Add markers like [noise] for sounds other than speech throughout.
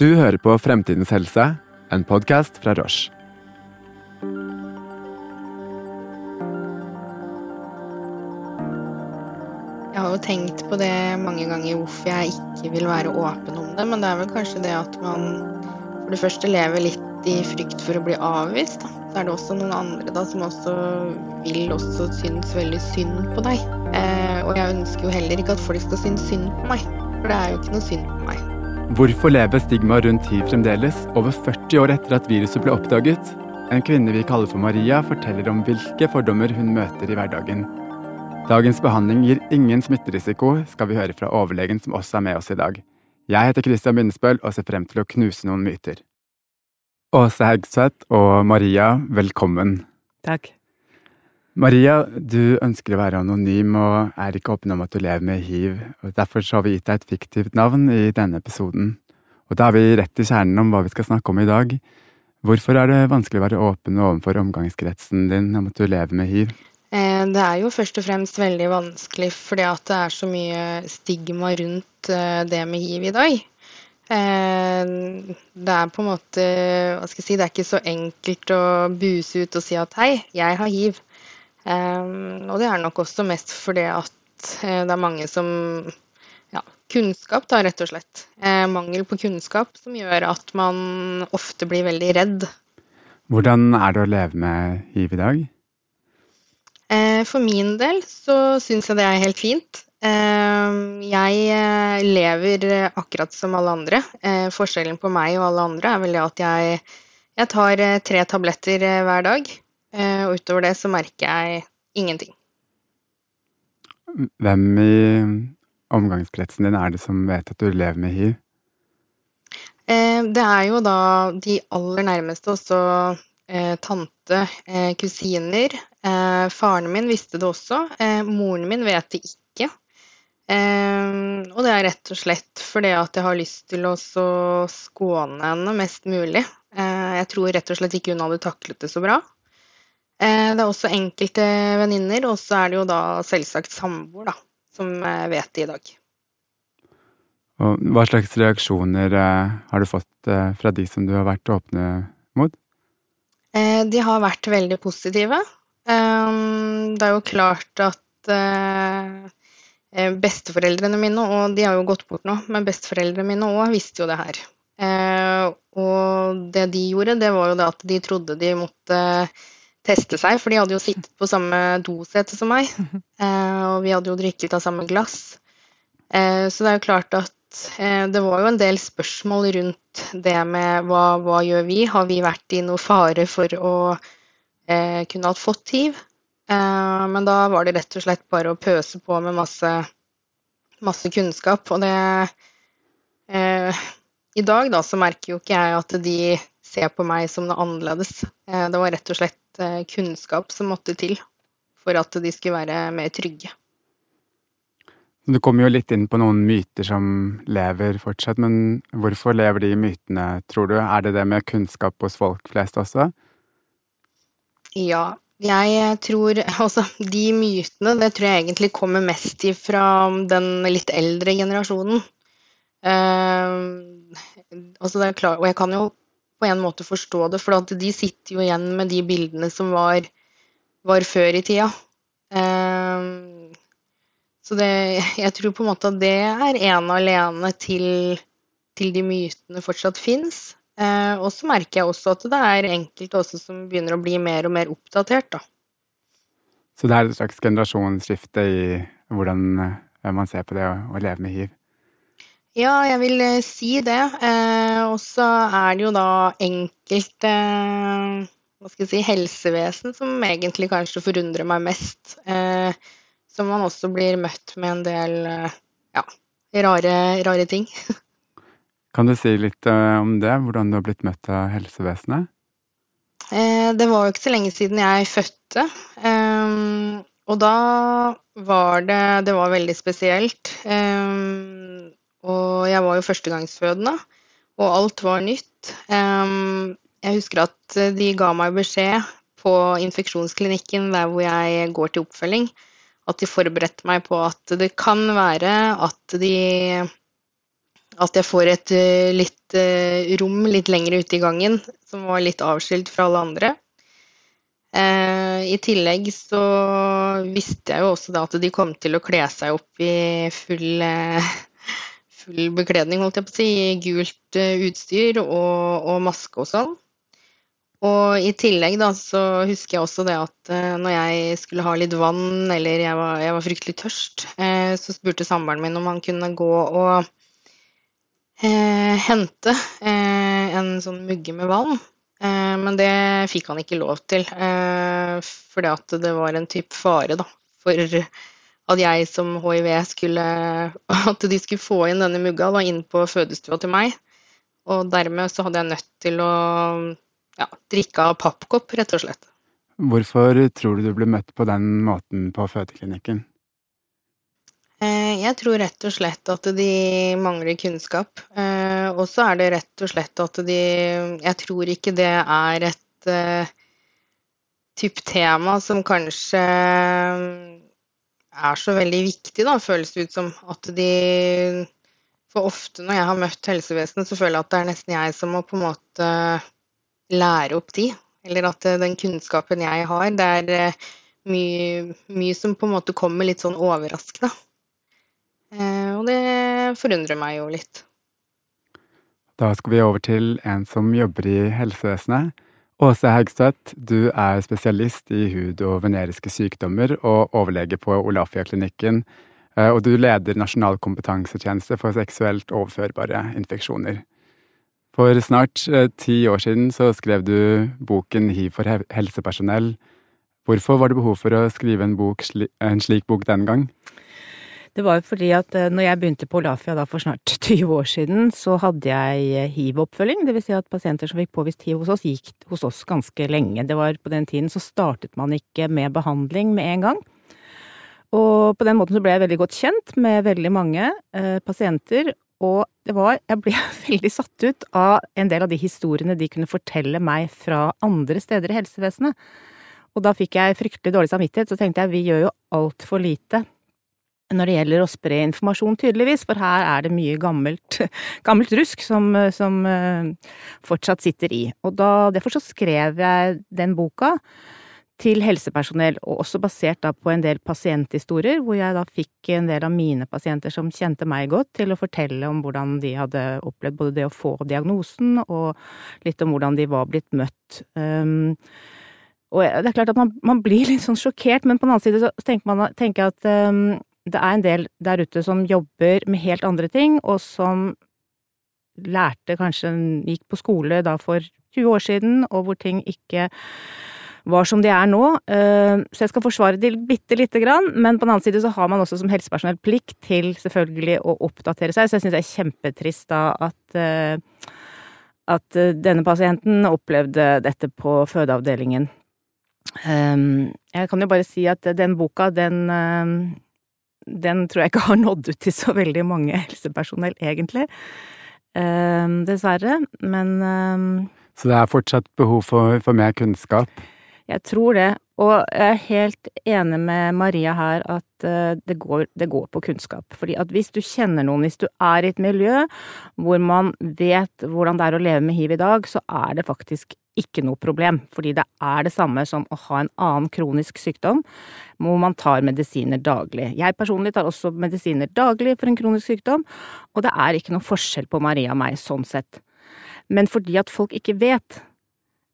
Du hører på Fremtidens helse, en podkast fra Roche. Jeg har jo tenkt på det mange ganger hvorfor jeg ikke vil være åpen om det, men det er vel kanskje det at man for det første lever litt i frykt for å bli avvist. Da. Så er det også noen andre da som også vil også synes veldig synd på deg. Eh, og jeg ønsker jo heller ikke at folk skal synes synd på meg, for det er jo ikke noe synd på meg. Hvorfor lever stigma rundt hiv fremdeles, over 40 år etter at viruset ble oppdaget? En kvinne vi kaller for Maria, forteller om hvilke fordommer hun møter i hverdagen. Dagens behandling gir ingen smitterisiko, skal vi høre fra overlegen som også er med oss i dag. Jeg heter Christian Bindesbøl og ser frem til å knuse noen myter. Åse Hegseth og Maria, velkommen. Takk. Maria, du ønsker å være anonym og er ikke åpen om at du lever med hiv. og Derfor har vi gitt deg et fiktivt navn i denne episoden. Og Da er vi rett i kjernen om hva vi skal snakke om i dag. Hvorfor er det vanskelig å være åpen overfor omgangskretsen din om at du lever med hiv? Eh, det er jo først og fremst veldig vanskelig fordi at det er så mye stigma rundt eh, det med hiv i dag. Eh, det er på en måte Hva skal jeg si Det er ikke så enkelt å buse ut og si at hei, jeg har hiv. Og det er nok også mest fordi at det er mange som ja, kunnskap, da, rett og slett. Mangel på kunnskap som gjør at man ofte blir veldig redd. Hvordan er det å leve med hiv i dag? Eh, for min del så syns jeg det er helt fint. Eh, jeg eh, lever akkurat som alle andre. Forskjellen på meg og alle andre er vel det at jeg, jeg tar tre tabletter hver dag. Og utover det så merker jeg ingenting. Hvem i omgangskretsen din er det som vet at du lever med hiv? Det er jo da de aller nærmeste, også eh, tante, eh, kusiner. Eh, faren min visste det også. Eh, moren min vet det ikke. Eh, og det er rett og slett fordi at jeg har lyst til å skåne henne mest mulig. Eh, jeg tror rett og slett ikke hun hadde taklet det så bra. Det er også enkelte venninner, og så er det jo da selvsagt samboer, da, som vet det i dag. Og hva slags reaksjoner har du fått fra de som du har vært åpne mot? Eh, de har vært veldig positive. Eh, det er jo klart at eh, besteforeldrene mine, og de har jo gått bort nå, men besteforeldrene mine òg visste jo det her. Og det de gjorde, det var jo det at de trodde de måtte teste seg, for de hadde jo [laughs] sittet på samme dosete som meg. Og vi hadde jo drikket av samme glass. Så det er jo klart at Eh, det var jo en del spørsmål rundt det med hva, hva gjør vi? Har vi vært i noe fare for å eh, kunne ha fått hiv? Eh, men da var det rett og slett bare å pøse på med masse, masse kunnskap. Og det eh, I dag da så merker jo ikke jeg at de ser på meg som noe annerledes. Eh, det var rett og slett eh, kunnskap som måtte til for at de skulle være mer trygge. Du kommer jo litt inn på noen myter som lever fortsatt, men hvorfor lever de mytene, tror du? Er det det med kunnskap hos folk flest også? Ja, jeg tror [laughs] Altså, de mytene, det tror jeg egentlig kommer mest ifra den litt eldre generasjonen. Uh, altså det er klart, og jeg kan jo på en måte forstå det, for de sitter jo igjen med de bildene som var, var før i tida. Uh, så det, jeg tror på en måte at det er ene alene til, til de mytene fortsatt fins. Eh, og så merker jeg også at det er enkelte også som begynner å bli mer og mer oppdatert, da. Så det er et slags generasjonsskifte i hvordan eh, man ser på det å, å leve med hiv? Ja, jeg vil eh, si det. Eh, og så er det jo da enkelte hva skal jeg si, helsevesen som egentlig kanskje forundrer meg mest. Eh, som man også blir møtt med en del eh, ja, rare, rare ting. [laughs] Kan du si litt eh, om det, hvordan du har blitt møtt av helsevesenet? Eh, det var jo ikke så lenge siden jeg fødte. Og da var det Det var veldig spesielt. Og jeg var jo førstegangsfødende, og alt var nytt. Jeg husker at de ga meg beskjed på infeksjonsklinikken der hvor jeg går til oppfølging, at de forberedte meg på at det kan være at de at jeg får et litt rom litt lenger ute i gangen, som var litt avskilt fra alle andre. I tillegg så visste jeg jo også da at de kom til å kle seg opp i full, full bekledning, holdt jeg på å si, gult utstyr og, og maske og sånn. Og i tillegg da, så husker jeg også det at uh, når jeg skulle ha litt vann, eller jeg var, jeg var fryktelig tørst, uh, så spurte samboeren min om han kunne gå og uh, hente en sånn mugge med vann. men det fikk han ikke lov til, fordi at det var en type fare da, for at jeg som hiv skulle At de skulle få inn denne mugga da, inn på fødestua til meg. Og dermed så hadde jeg nødt til å ja, drikke av pappkopp, rett og slett. Hvorfor tror du du ble møtt på den måten på fødeklinikken? Eh, jeg tror rett og slett at de mangler kunnskap. Eh, og så er det rett og slett at de Jeg tror ikke det er et uh, type tema som kanskje er så veldig viktig, da, føles det ut som. At de For ofte når jeg har møtt helsevesenet, så føler jeg at det er nesten jeg som må på en måte lære opp de. Eller at eh, den kunnskapen jeg har, det er eh, mye, mye som på en måte kommer litt sånn overraskende. Eh, og det forundrer meg jo litt. Da skal vi over til en som jobber i helsevesenet. Åse Haugstøt, du er spesialist i hud- og veneriske sykdommer og overlege på Olafia-klinikken. Og du leder Nasjonal kompetansetjeneste for seksuelt overførbare infeksjoner. For snart eh, ti år siden så skrev du boken Hiv for helsepersonell. Hvorfor var det behov for å skrive en, bok, en slik bok den gang? Det var fordi at eh, når jeg begynte på Olafia da for snart [laughs] 20 år siden, så hadde jeg eh, hiv-oppfølging. Vil si at pasienter som fikk påvist hiv hos oss, gikk hos oss ganske lenge. Det var På den tiden så startet man ikke med behandling med en gang. Og på den måten så ble jeg veldig godt kjent med veldig mange eh, pasienter, og det var Jeg ble [laughs] veldig satt ut av en del av de historiene de kunne fortelle meg fra andre steder i helsevesenet. Og da fikk jeg fryktelig dårlig samvittighet, så tenkte jeg vi gjør jo altfor lite når det gjelder å spre informasjon, tydeligvis, for her er det mye gammelt, [laughs] gammelt rusk som, som eh, fortsatt sitter i. Og da, derfor så skrev jeg den boka til helsepersonell, og også basert da på en del pasienthistorier, hvor jeg da fikk en del av mine pasienter som kjente meg godt, til å fortelle om hvordan de hadde opplevd både det å få diagnosen, og litt om hvordan de var blitt møtt. Um, og det er klart at man, man, blir litt sånn sjokkert, men på den annen side så tenker man tenker at um, det er en del der ute som jobber med helt andre ting, og som lærte kanskje gikk på skole da for 20 år siden, og hvor ting ikke var som de er nå. Eh, så jeg skal forsvare de bitte lite grann, men på den annen side så har man også som helsepersonell plikt til selvfølgelig å oppdatere seg, så jeg syns det er kjempetrist da at eh, at eh, denne pasienten opplevde dette på fødeavdelingen. Jeg kan jo bare si at den boka, den den tror jeg ikke har nådd ut til så veldig mange helsepersonell, egentlig. Dessverre. Men Så det er fortsatt behov for, for mer kunnskap? Jeg tror det, og jeg er helt enig med Maria her at eh, det går, det går, på kunnskap. Fordi at hvis du kjenner noen, hvis du er i et miljø hvor man vet hvordan det er å leve med hiv i dag, så er det faktisk ikke noe problem. Fordi det er det samme som å ha en annen kronisk sykdom hvor man tar medisiner daglig. Jeg personlig tar også medisiner daglig for en kronisk sykdom, og det er ikke noe forskjell på Maria og meg sånn sett. Men fordi at folk ikke vet,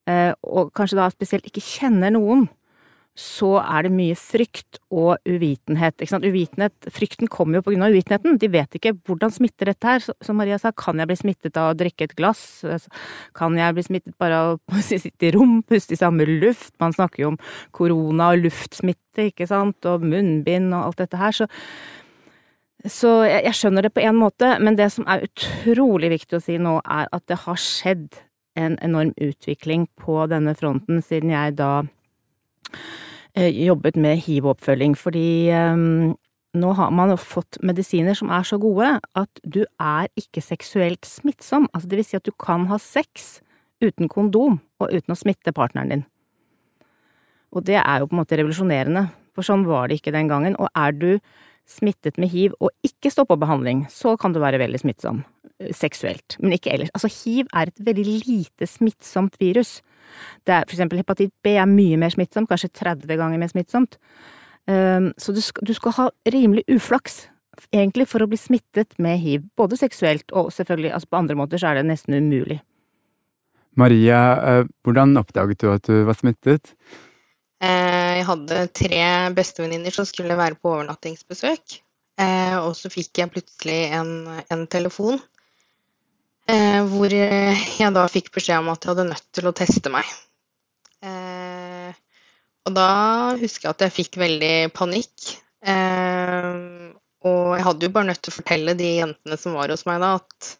Eh, og kanskje da spesielt ikke kjenner noen, så er det mye frykt og uvitenhet. Uvitenhet, frykten kommer jo på grunn av uvitenheten. De vet ikke hvordan smitter dette her. Som Maria sa, kan jeg bli smittet av å drikke et glass? Kan jeg bli smittet bare av å [laughs] sitte i rom, puste i samme luft? Man snakker jo om korona og luftsmitte, ikke sant, og munnbind og alt dette her. Så, så jeg, jeg skjønner det på en måte, men det som er utrolig viktig å si nå, er at det har skjedd en enorm utvikling på denne fronten siden jeg da jobbet med hiv-oppfølging, fordi um, nå har man fått medisiner som er så gode at du er ikke seksuelt smittsom. Altså det vil si at du kan ha sex uten kondom og uten å smitte partneren din. Og det er jo på en måte revolusjonerende, for sånn var det ikke den gangen. Og er du smittet med hiv og ikke står på behandling, så kan du være veldig smittsom. seksuelt, men ikke ellers. Altså, hiv er et veldig lite smittsomt virus. Det er, for eksempel hepatitt B er mye mer smittsomt, kanskje 30 ganger mer smittsomt. Um, så du skal, du skal ha rimelig uflaks, egentlig, for å bli smittet med hiv. Både seksuelt og selvfølgelig, altså på andre måter så er det nesten umulig. Maria, eh, hvordan oppdaget du at du var smittet? Eh, jeg hadde tre bestevenninner som skulle være på overnattingsbesøk. Eh, og så fikk jeg plutselig en, en telefon hvor jeg da fikk beskjed om at jeg hadde nødt til å teste meg. Eh, og da husker jeg at jeg fikk veldig panikk. Eh, og jeg hadde jo bare nødt til å fortelle de jentene som var hos meg da, at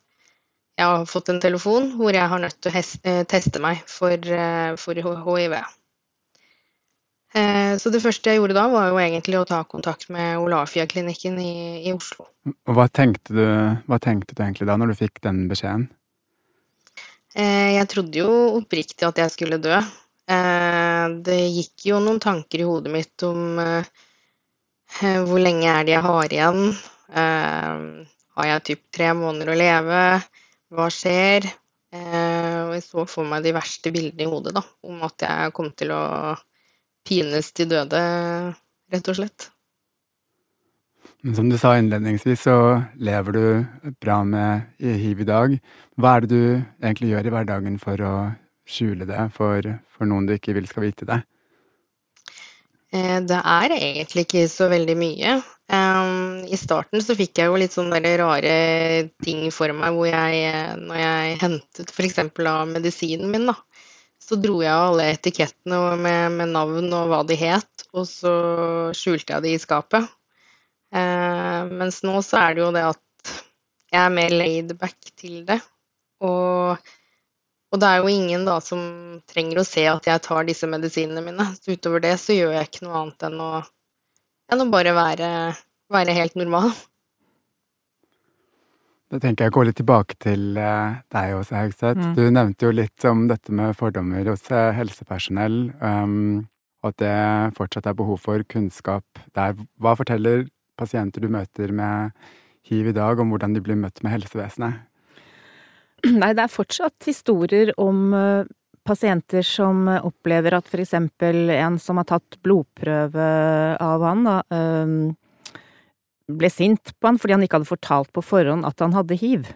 jeg har fått en telefon hvor jeg har nødt til å eh, teste meg for, eh, for hiv. Eh, så det første jeg gjorde da, var jo egentlig å ta kontakt med Olafia-klinikken i, i, Oslo. Og hva tenkte, du, hva tenkte, du, egentlig da, når du fikk den beskjeden? Eh, jeg trodde jo oppriktig at jeg skulle dø. Eh, det gikk jo noen tanker i hodet mitt om hvor lenge er det jeg har igjen? Har jeg typ tre måneder å leve? Hva skjer? Og jeg så for meg de verste bildene i hodet da, om at jeg kom til å pines til døde, rett og slett. Men som du sa innledningsvis, så lever du bra med hiv i dag. Hva er det du egentlig gjør i hverdagen for å skjule det for, for noen du ikke vil skal vite det? Eh, det er egentlig ikke så veldig mye. I starten så fikk jeg jo litt sånne rare ting for meg hvor jeg, når jeg hentet f.eks. av medisinen min, da, så dro jeg av alle etikettene med, med, navn og hva de het, og så skjulte jeg de i skapet. Eh, mens nå så er det jo det at jeg er mer laid back til det. Og, og, det er jo ingen da som trenger å se at jeg tar disse medisinene mine. Så utover det så gjør jeg ikke noe annet enn å, enn å bare være, være helt normal. Da tenker jeg å gå litt tilbake til eh, deg også, Haugseth. Mm. Du nevnte jo litt om dette med fordommer hos eh, helsepersonell, um, og at det fortsatt er behov for kunnskap der. Hva forteller pasienter du møter med hiv i dag, om hvordan de blir møtt med helsevesenet? Nei, det er fortsatt historier om uh, pasienter som opplever at eksempel en som har tatt blodprøve av han, da, um, ble sint på han fordi han ikke hadde fortalt på forhånd at han hadde hiv.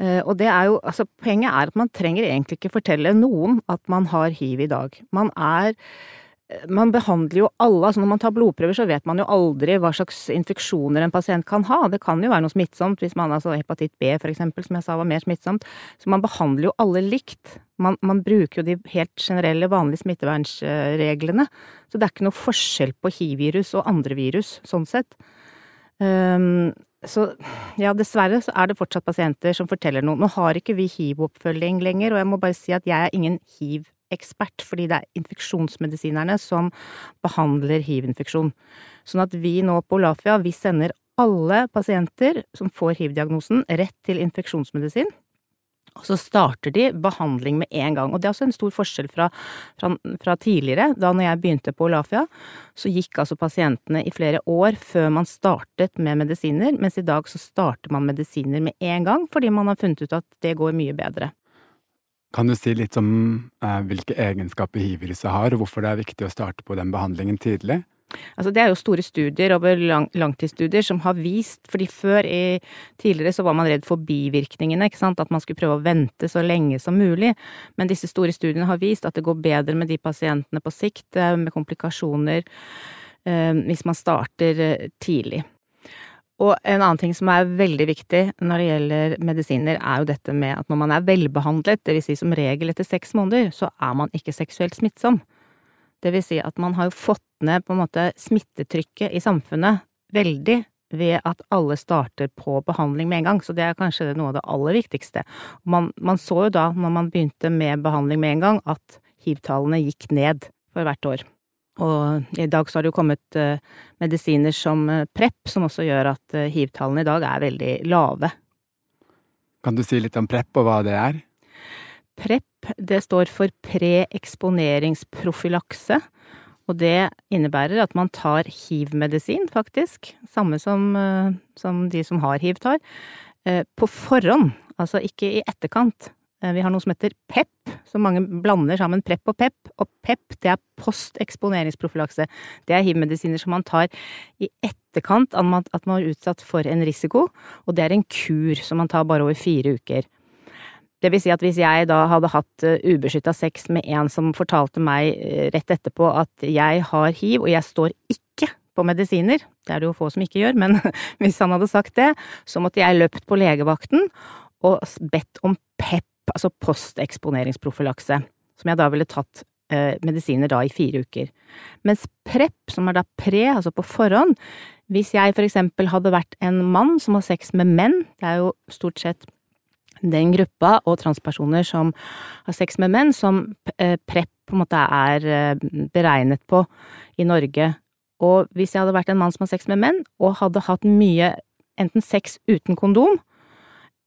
Eh, og det er jo, altså poenget er at man trenger egentlig ikke fortelle noen at man har hiv i dag. Man er eh, man behandler jo alle, altså når man tar blodprøver så vet man jo aldri hva slags infeksjoner en pasient kan ha. Det kan jo være noe smittsomt hvis man altså hepatitt B for eksempel, som jeg sa var mer smittsomt. Så man behandler jo alle likt. Man, man bruker jo de helt generelle, vanlige smittevernsreglene. Så det er ikke noe forskjell på hiv-virus og andre virus, sånn sett. Um, så ja, dessverre så er det fortsatt pasienter som forteller noe. Nå har ikke vi hiv-oppfølging lenger, og jeg må bare si at jeg er ingen hiv-ekspert, fordi det er infeksjonsmedisinerne som behandler hiv-infeksjon. Sånn at vi nå på Olafia, vi sender alle pasienter som får hiv-diagnosen, rett til infeksjonsmedisin. Og så starter de behandling med en gang. Og det er også en stor forskjell fra, fra, fra tidligere. Da når jeg begynte på Olafia, så gikk altså pasientene i flere år før man startet med medisiner, mens i dag så starter man medisiner med en gang, fordi man har funnet ut at det går mye bedre. Kan du si litt om eh, hvilke egenskaper hivviruset har, og hvorfor det er viktig å starte på den behandlingen tidlig? Altså det er jo store studier over lang, langtidsstudier som har vist, fordi før i tidligere så var man redd for bivirkningene, ikke sant, at man skulle prøve å vente så lenge som mulig, men disse store studiene har vist at det går bedre med de pasientene på sikt, eh, med komplikasjoner, eh, hvis man starter eh, tidlig. Og en annen ting som er veldig viktig når det gjelder medisiner, er jo dette med at når man er velbehandlet, vil si som regel etter seks måneder, så er man ikke seksuelt smittsom. Det vil si at man har jo fått ned på en måte smittetrykket i samfunnet veldig ved at alle starter på behandling med en gang, så det er kanskje noe av det aller viktigste. Man, man så jo da, når man begynte med behandling med en gang, at hiv-tallene gikk ned for hvert år. Og i dag så har det jo kommet uh, medisiner som uh, PREP, som også gjør at uh, hiv-tallene i dag er veldig lave. Kan du si litt om PREP og hva det er? PREP, det står for preeksponeringsprofylakse. Og det innebærer at man tar hiv-medisin, faktisk, samme som, eh, som, de som har hiv tar, eh, på forhånd, altså ikke i etterkant. Eh, vi har noe som heter PEP, som mange blander sammen PREP og PEP. Og PEP det er posteksponeringsprofylakse. Det er hiv-medisiner som man tar i etterkant av at man er utsatt for en risiko, og det er en kur som man tar bare over fire uker. Det vil si at hvis jeg da hadde hatt eh, ubeskytta sex med en som fortalte meg eh, rett etterpå at jeg har hiv, og jeg står ikke på medisiner, det er det jo få som ikke gjør, men [laughs] hvis han hadde sagt det, så måtte jeg løpt på legevakten og bedt om PEP altså posteksponeringsprofylakse, som jeg da ville tatt eh, medisiner da i fire uker. Mens PREP, som er da pre, altså på forhånd, hvis jeg for eksempel hadde vært en mann som har sex med menn, det er jo stort sett den gruppa og transpersoner som har sex med menn, som eh, PREP på en måte er eh, beregnet på i Norge. Og hvis jeg hadde vært en mann som har sex med menn, og hadde hatt mye enten sex uten kondom,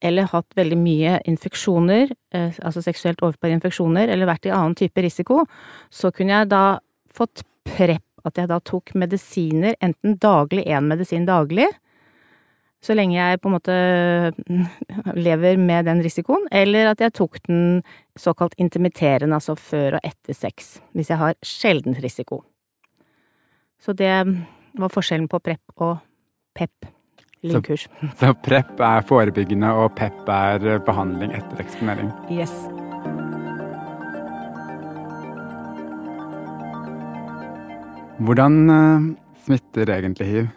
eller hatt veldig mye infeksjoner, eh, altså seksuelt overførbare infeksjoner, eller vært i annen type risiko, så kunne jeg da fått PREP, at jeg da tok medisiner, enten daglig, én medisin daglig, så lenge jeg på en måte lever med den risikoen, eller at jeg tok den såkalt intimiterende, altså før og etter sex, hvis jeg har sjelden risiko. Så det var forskjellen på PREP og PEP. Lynkurs. Så, [laughs] så PREP er forebyggende, og PEP er eh, behandling etter eksponering? Yes. Hvordan uh, smitter egentlig hiv?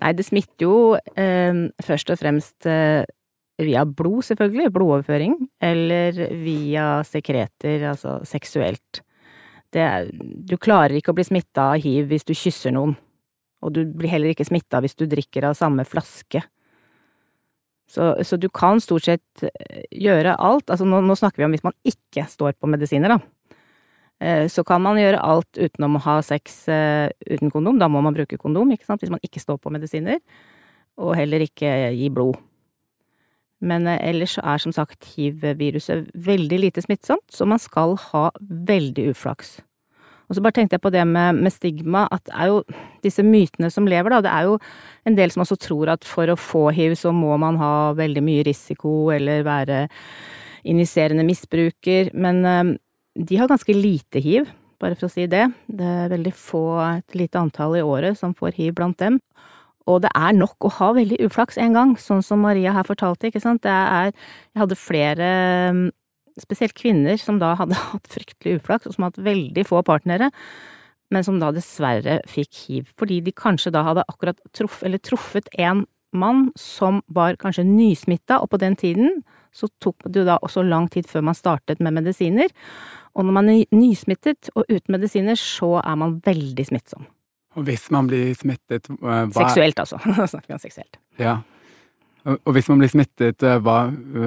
Nei, det smitter jo eh, først og fremst eh, via blod, selvfølgelig, blodoverføring, eller via sekreter, altså seksuelt. Er, du klarer ikke å bli smitta av hiv hvis du kysser noen og du blir heller ikke smitta hvis du drikker av samme flaske. Så, så, du kan stort sett eh, gjøre alt, altså nå, nå, snakker vi om hvis man ikke står på medisiner, da. Eh, så kan man gjøre alt utenom å ha sex eh, uten kondom, da må man bruke kondom, ikke sant, hvis man ikke står på medisiner. Og heller ikke gi blod. Men ellers er som sagt hiv-viruset veldig lite smittsomt, så man skal ha veldig uflaks. Og så bare tenkte jeg på det med, med, stigma, at det er jo disse mytene som lever, da. Det er jo en del som også tror at for å få hiv så må man ha veldig mye risiko eller være injiserende misbruker. Men de har ganske lite hiv, bare for å si det. Det er veldig få, et lite antall i året som får hiv blant dem. Og det er nok å ha veldig uflaks en gang, sånn som Maria her fortalte, ikke sant. Det er Jeg hadde flere spesielt kvinner som da hadde [laughs] hatt fryktelig uflaks, og som hadde hatt veldig få partnere, men som da dessverre fikk hiv. Fordi de kanskje da hadde akkurat truff, truffet en mann som var kanskje nysmitta, og på den tiden så tok det jo da også lang tid før man startet med medisiner. Og når man er nysmittet og uten medisiner, så er man veldig smittsom. Og hvis man blir smittet hva Seksuelt, altså. [laughs] Nå snakker vi om seksuelt. Ja. Og hvis man blir smittet, eh, hva,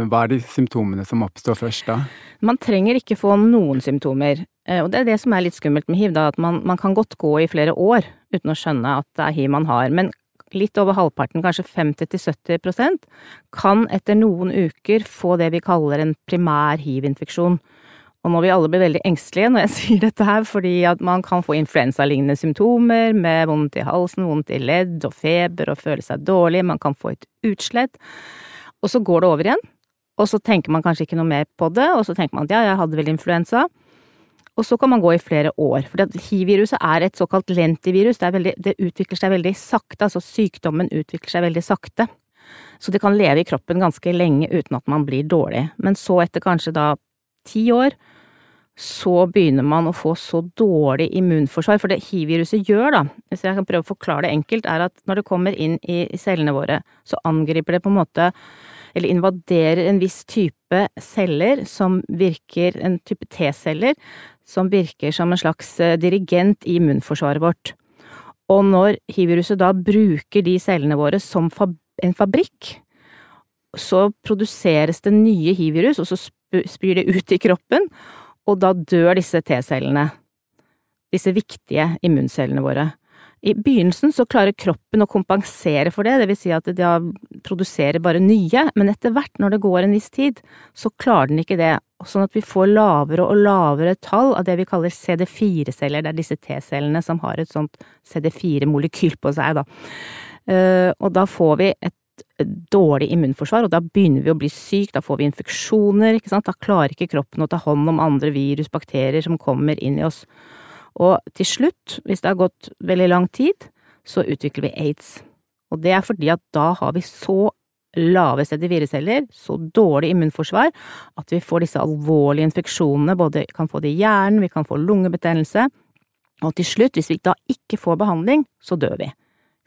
hva, er de symptomene som oppstår først da? Man trenger ikke få noen symptomer. Eh, og det er det som er litt skummelt med hiv, da, at man, man kan godt gå i flere år uten å skjønne at det er hiv man har. Men litt over halvparten, kanskje 50-70% kan etter noen uker få det vi kaller en primær hiv-infeksjon. Og nå vil alle bli veldig engstelige når jeg [laughs] sier dette her, fordi at man kan få influensalignende symptomer med vondt i halsen, vondt i ledd og feber og føle seg dårlig, man kan få et utslett. Og så går det over igjen, og så tenker man kanskje ikke noe mer på det, og så tenker man at ja, jeg hadde vel influensa. Og så kan man gå i flere år, for hiv-viruset er et såkalt lentivirus, det, veldig, det utvikler seg veldig sakte, altså sykdommen utvikler seg veldig sakte. Så det kan leve i kroppen ganske lenge uten at man blir dårlig. Men så etter kanskje da ti år, så begynner man å få så dårlig immunforsvar. For det hiv-viruset gjør, da, hvis jeg kan prøve å forklare det enkelt, er at når det kommer inn i cellene våre, så angriper det på en måte eller invaderer en viss type celler som virker, en type T-celler, som virker som en slags eh, dirigent i immunforsvaret vårt. Og når hiv-viruset da bruker de cellene våre som en fabrikk, så produseres det nye hiv-virus, og så spyr det ut i kroppen, og da dør disse T-cellene, disse viktige immuncellene våre. I begynnelsen så klarer kroppen å kompensere for det, det vil si at de produserer bare nye, men etter hvert, når det går en viss tid, så klarer den ikke det, sånn at vi får lavere og lavere tall av det vi kaller CD4-celler, det er disse T-cellene som har et sånt CD4-molekyl på seg, da. Eh, og da får vi et dårlig immunforsvar, og da begynner vi å bli syk, da får vi infeksjoner, ikke sant, da klarer ikke kroppen å ta hånd om andre virus, bakterier som kommer inn i oss. Og til slutt, hvis det har gått veldig lang tid, så utvikler vi aids. Og det er fordi at da har vi så lave CD4-celler, så dårlig immunforsvar, at vi får disse alvorlige infeksjonene, både kan få det i hjernen, vi kan få lungebetennelse, og til slutt, hvis vi da ikke får behandling, så dør vi.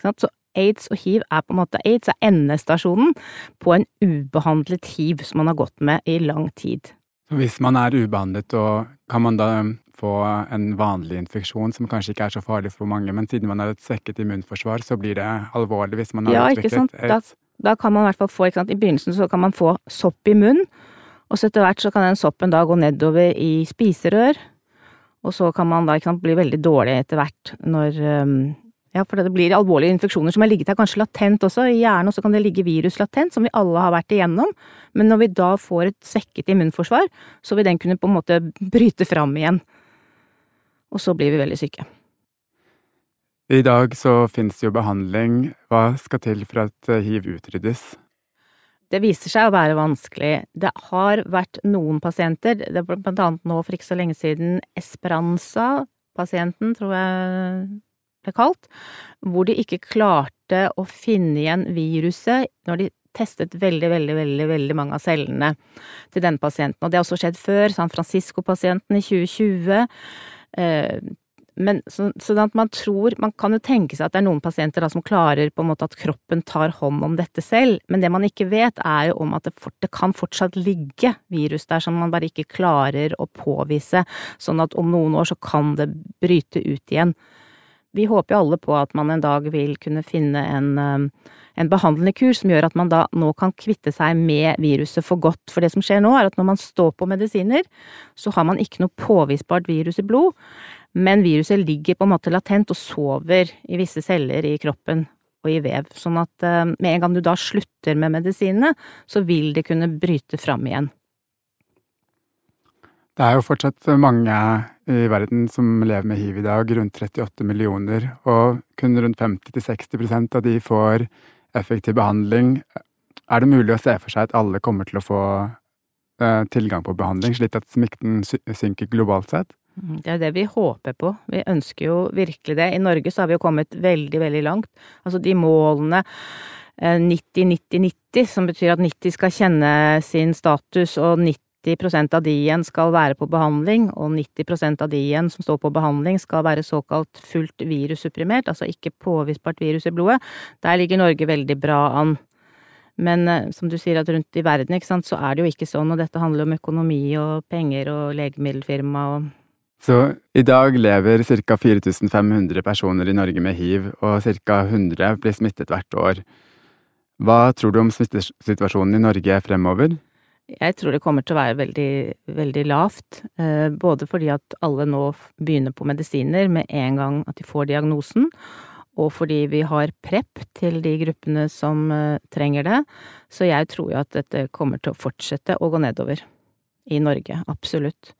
Så aids og hiv er på en måte Aids er endestasjonen på en ubehandlet hiv som man har gått med i lang tid. Hvis man er ubehandlet, kan man da få en vanlig infeksjon som kanskje ikke er så farlig for mange, men siden man har et svekket immunforsvar, så blir det alvorlig hvis man har ja, utviklet aids? Da, da, kan man i hvert fall få, sant, i begynnelsen så kan man få sopp i munnen, og så etter hvert så kan den soppen da gå nedover i spiserør, og så kan man da sant, bli veldig dårlig etter hvert når ja, for det blir alvorlige infeksjoner som har ligget der kanskje latent også, i hjernen, også kan det ligge virus latent, som vi alle har vært igjennom. Men når vi da får et svekket immunforsvar, så vil den kunne på en måte bryte fram igjen. Og så blir vi veldig syke. I dag så finnes jo behandling. Hva skal til for at eh, hiv utryddes? Det viser seg å være vanskelig. Det har vært noen pasienter, det ble blant annet nå for ikke så lenge siden Esperanza-pasienten, tror jeg kalt, hvor de ikke klarte å finne igjen viruset når de testet veldig, veldig, veldig, veldig mange av cellene til den pasienten. Og det har også skjedd før, San Francisco-pasienten i 2020. Eh, men så, sånn at man tror Man kan jo tenke seg at det er noen pasienter da som klarer på en måte at kroppen tar hånd om dette selv, men det man ikke vet er jo om at det, fort, det kan fortsatt ligge virus der som man bare ikke klarer å påvise, sånn at om noen år så kan det bryte ut igjen. Vi håper jo alle på at man en dag vil kunne finne en, eh, en behandlende kur som gjør at man da nå kan kvitte seg med viruset for godt. For det som skjer nå, er at når man står på medisiner, så har man ikke noe påvisbart virus i blod, men viruset ligger på en måte latent og sover i visse celler i kroppen og i vev. Sånn at eh, med en gang du da slutter med medisinene, så vil det kunne bryte fram igjen. Det er jo fortsatt mange i verden som lever med hiv i dag, rundt 38 millioner, og kun rundt 50-60% av de får effektiv behandling. Er det mulig å se for seg at alle kommer til å få uh, tilgang på behandling, slik at smitten synker globalt sett? Mm, det er det vi håper på. Vi ønsker jo virkelig det. I Norge så har vi jo kommet veldig, veldig langt. Altså de målene 90-90-90, eh, som betyr at 90 skal kjenne sin status og 90 90 av de igjen skal være på behandling, og 90 av de igjen som står på behandling skal være såkalt fullt virussupprimert, altså ikke påvisbart virus i blodet. Der ligger Norge veldig bra an. Men eh, som du sier at rundt i verden, ikke sant, så er det jo ikke sånn, og dette handler om økonomi og penger og legemiddelfirma og Så i dag lever ca. 4500 personer i Norge med hiv, og ca. 100 blir smittet hvert år. Hva tror du om smittesituasjonen i Norge fremover? Jeg tror det kommer til å være veldig, veldig lavt. Eh, både fordi at alle nå begynner på medisiner med en gang at de får diagnosen, og fordi vi har prep til de gruppene som eh, trenger det. Så jeg tror jo at dette kommer til å fortsette å gå nedover. I Norge, absolutt.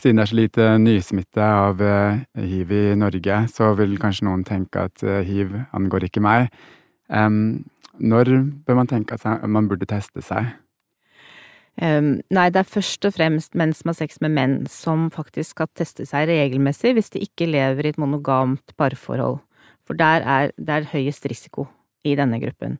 Siden det er så lite nysmitte av eh, hiv i Norge, så vil kanskje noen tenke at hiv angår ikke meg. Når bør man tenke at man burde teste seg? Um, nei, det er først og fremst menn som har sex med menn som faktisk skal teste seg regelmessig hvis de ikke lever i et monogamt parforhold. For der er det høyest risiko i denne gruppen.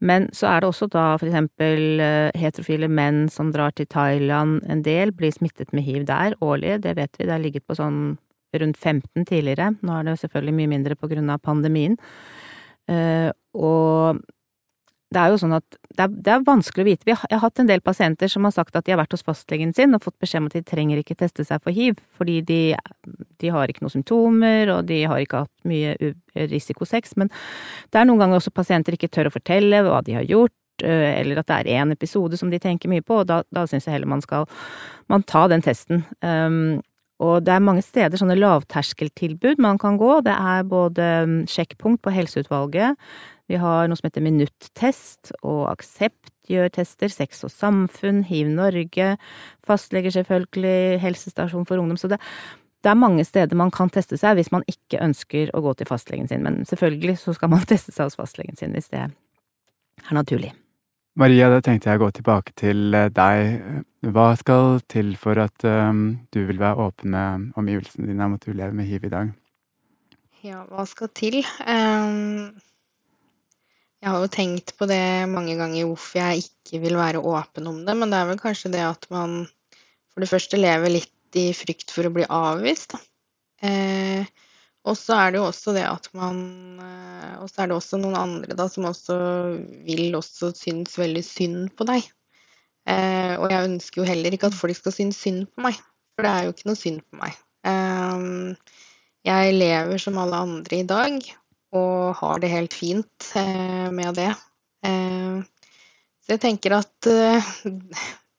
Men så er det også da for eksempel uh, heterofile menn som drar til Thailand. En del blir smittet med hiv der årlig, det vet vi. Det har ligget på sånn rundt 15 tidligere. Nå er det selvfølgelig mye mindre på grunn av pandemien. Uh, og det er jo sånn at det er, det er, vanskelig å vite. Jeg har hatt en del pasienter som har sagt at de har vært hos fastlegen sin og fått beskjed om at de trenger ikke teste seg for hiv, fordi de, de har ikke noen symptomer, og de har ikke hatt mye risikosex. Men det er noen ganger også pasienter ikke tør å fortelle hva de har gjort, eller at det er én episode som de tenker mye på, og da, da syns jeg heller man skal man ta den testen. Um, og det er mange steder sånne lavterskeltilbud man kan gå. Det er både sjekkpunkt på Helseutvalget, vi har noe som heter Minuttest, og Aksept gjør tester, Sex og Samfunn, Hiv Norge, fastleger selvfølgelig, helsestasjon for ungdom. Så det, det, er mange steder man kan teste seg hvis man ikke ønsker å gå til fastlegen sin. Men selvfølgelig så skal man [laughs] teste seg hos fastlegen sin hvis det er naturlig. Maria, da tenkte jeg å gå tilbake til eh, deg. Hva skal til for at um, du vil være åpen med omgivelsene dine om at du lever med hiv i dag? Ja, hva skal til? Um, jeg har jo tenkt på det mange ganger hvorfor jeg ikke vil være åpen om det, men det er vel kanskje det at man for det første lever litt i frykt for å bli avvist. Eh, og så er det jo også det at man eh, Og så er det også noen andre da som også vil også synes veldig synd på deg. Eh, og jeg ønsker jo heller ikke at folk skal synes synd på meg, for det er jo ikke noe synd på meg. Eh, jeg lever som alle andre i dag og har det helt fint med det. Så jeg tenker at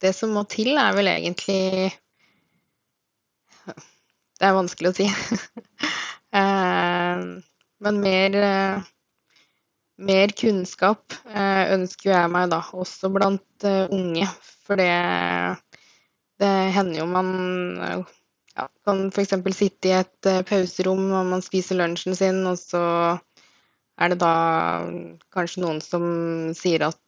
det som må til, er vel egentlig Det er vanskelig å si. [laughs] Eh, men mer, eh, mer kunnskap eh, ønsker jeg meg da, også blant unge. For det, det hender jo man ja, kan f.eks. sitte i et pauserom og man spiser lunsjen sin, og så er det da kanskje noen som sier at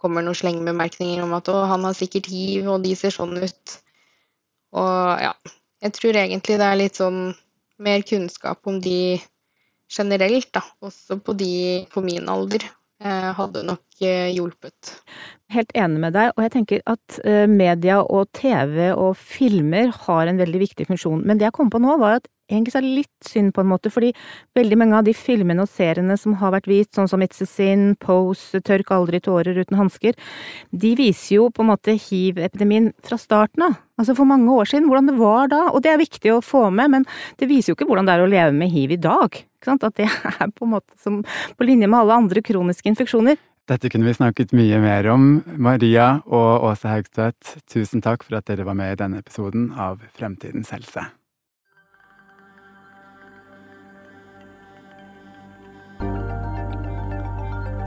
kommer noen slengbemerkninger om at 'å, han har sikkert hiv, og de ser sånn ut'. Og ja, jeg tror egentlig det er litt sånn mer kunnskap om de generelt, da, også på de på min alder, eh, hadde nok eh, hjulpet. Helt enig med deg, og jeg tenker at eh, media og TV og filmer har en veldig viktig funksjon. Men det jeg kom på nå, var at egentlig er det litt synd på en måte, fordi veldig mange av de filmene og seriene som har vært vist, sånn som It's a Sin, Pose, Tørk aldri tårer uten hansker, de viser jo på en måte hiv-epidemien fra starten av. Altså for mange år siden, hvordan det var da. Og det er viktig å få med, men det viser jo ikke hvordan det er å leve med hiv i dag. At det er på en måte som på linje med alle andre kroniske infeksjoner. Dette kunne vi snakket mye mer om. Maria og Åse Haugstvedt, tusen takk for at dere var med i denne episoden av Fremtidens helse.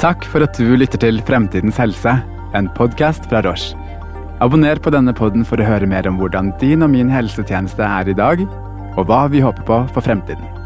Takk for at du lytter til Fremtidens helse, en podkast fra Roche. Abonner på denne podden for å høre mer om hvordan din og min helsetjeneste er i dag, og hva vi håper på for fremtiden.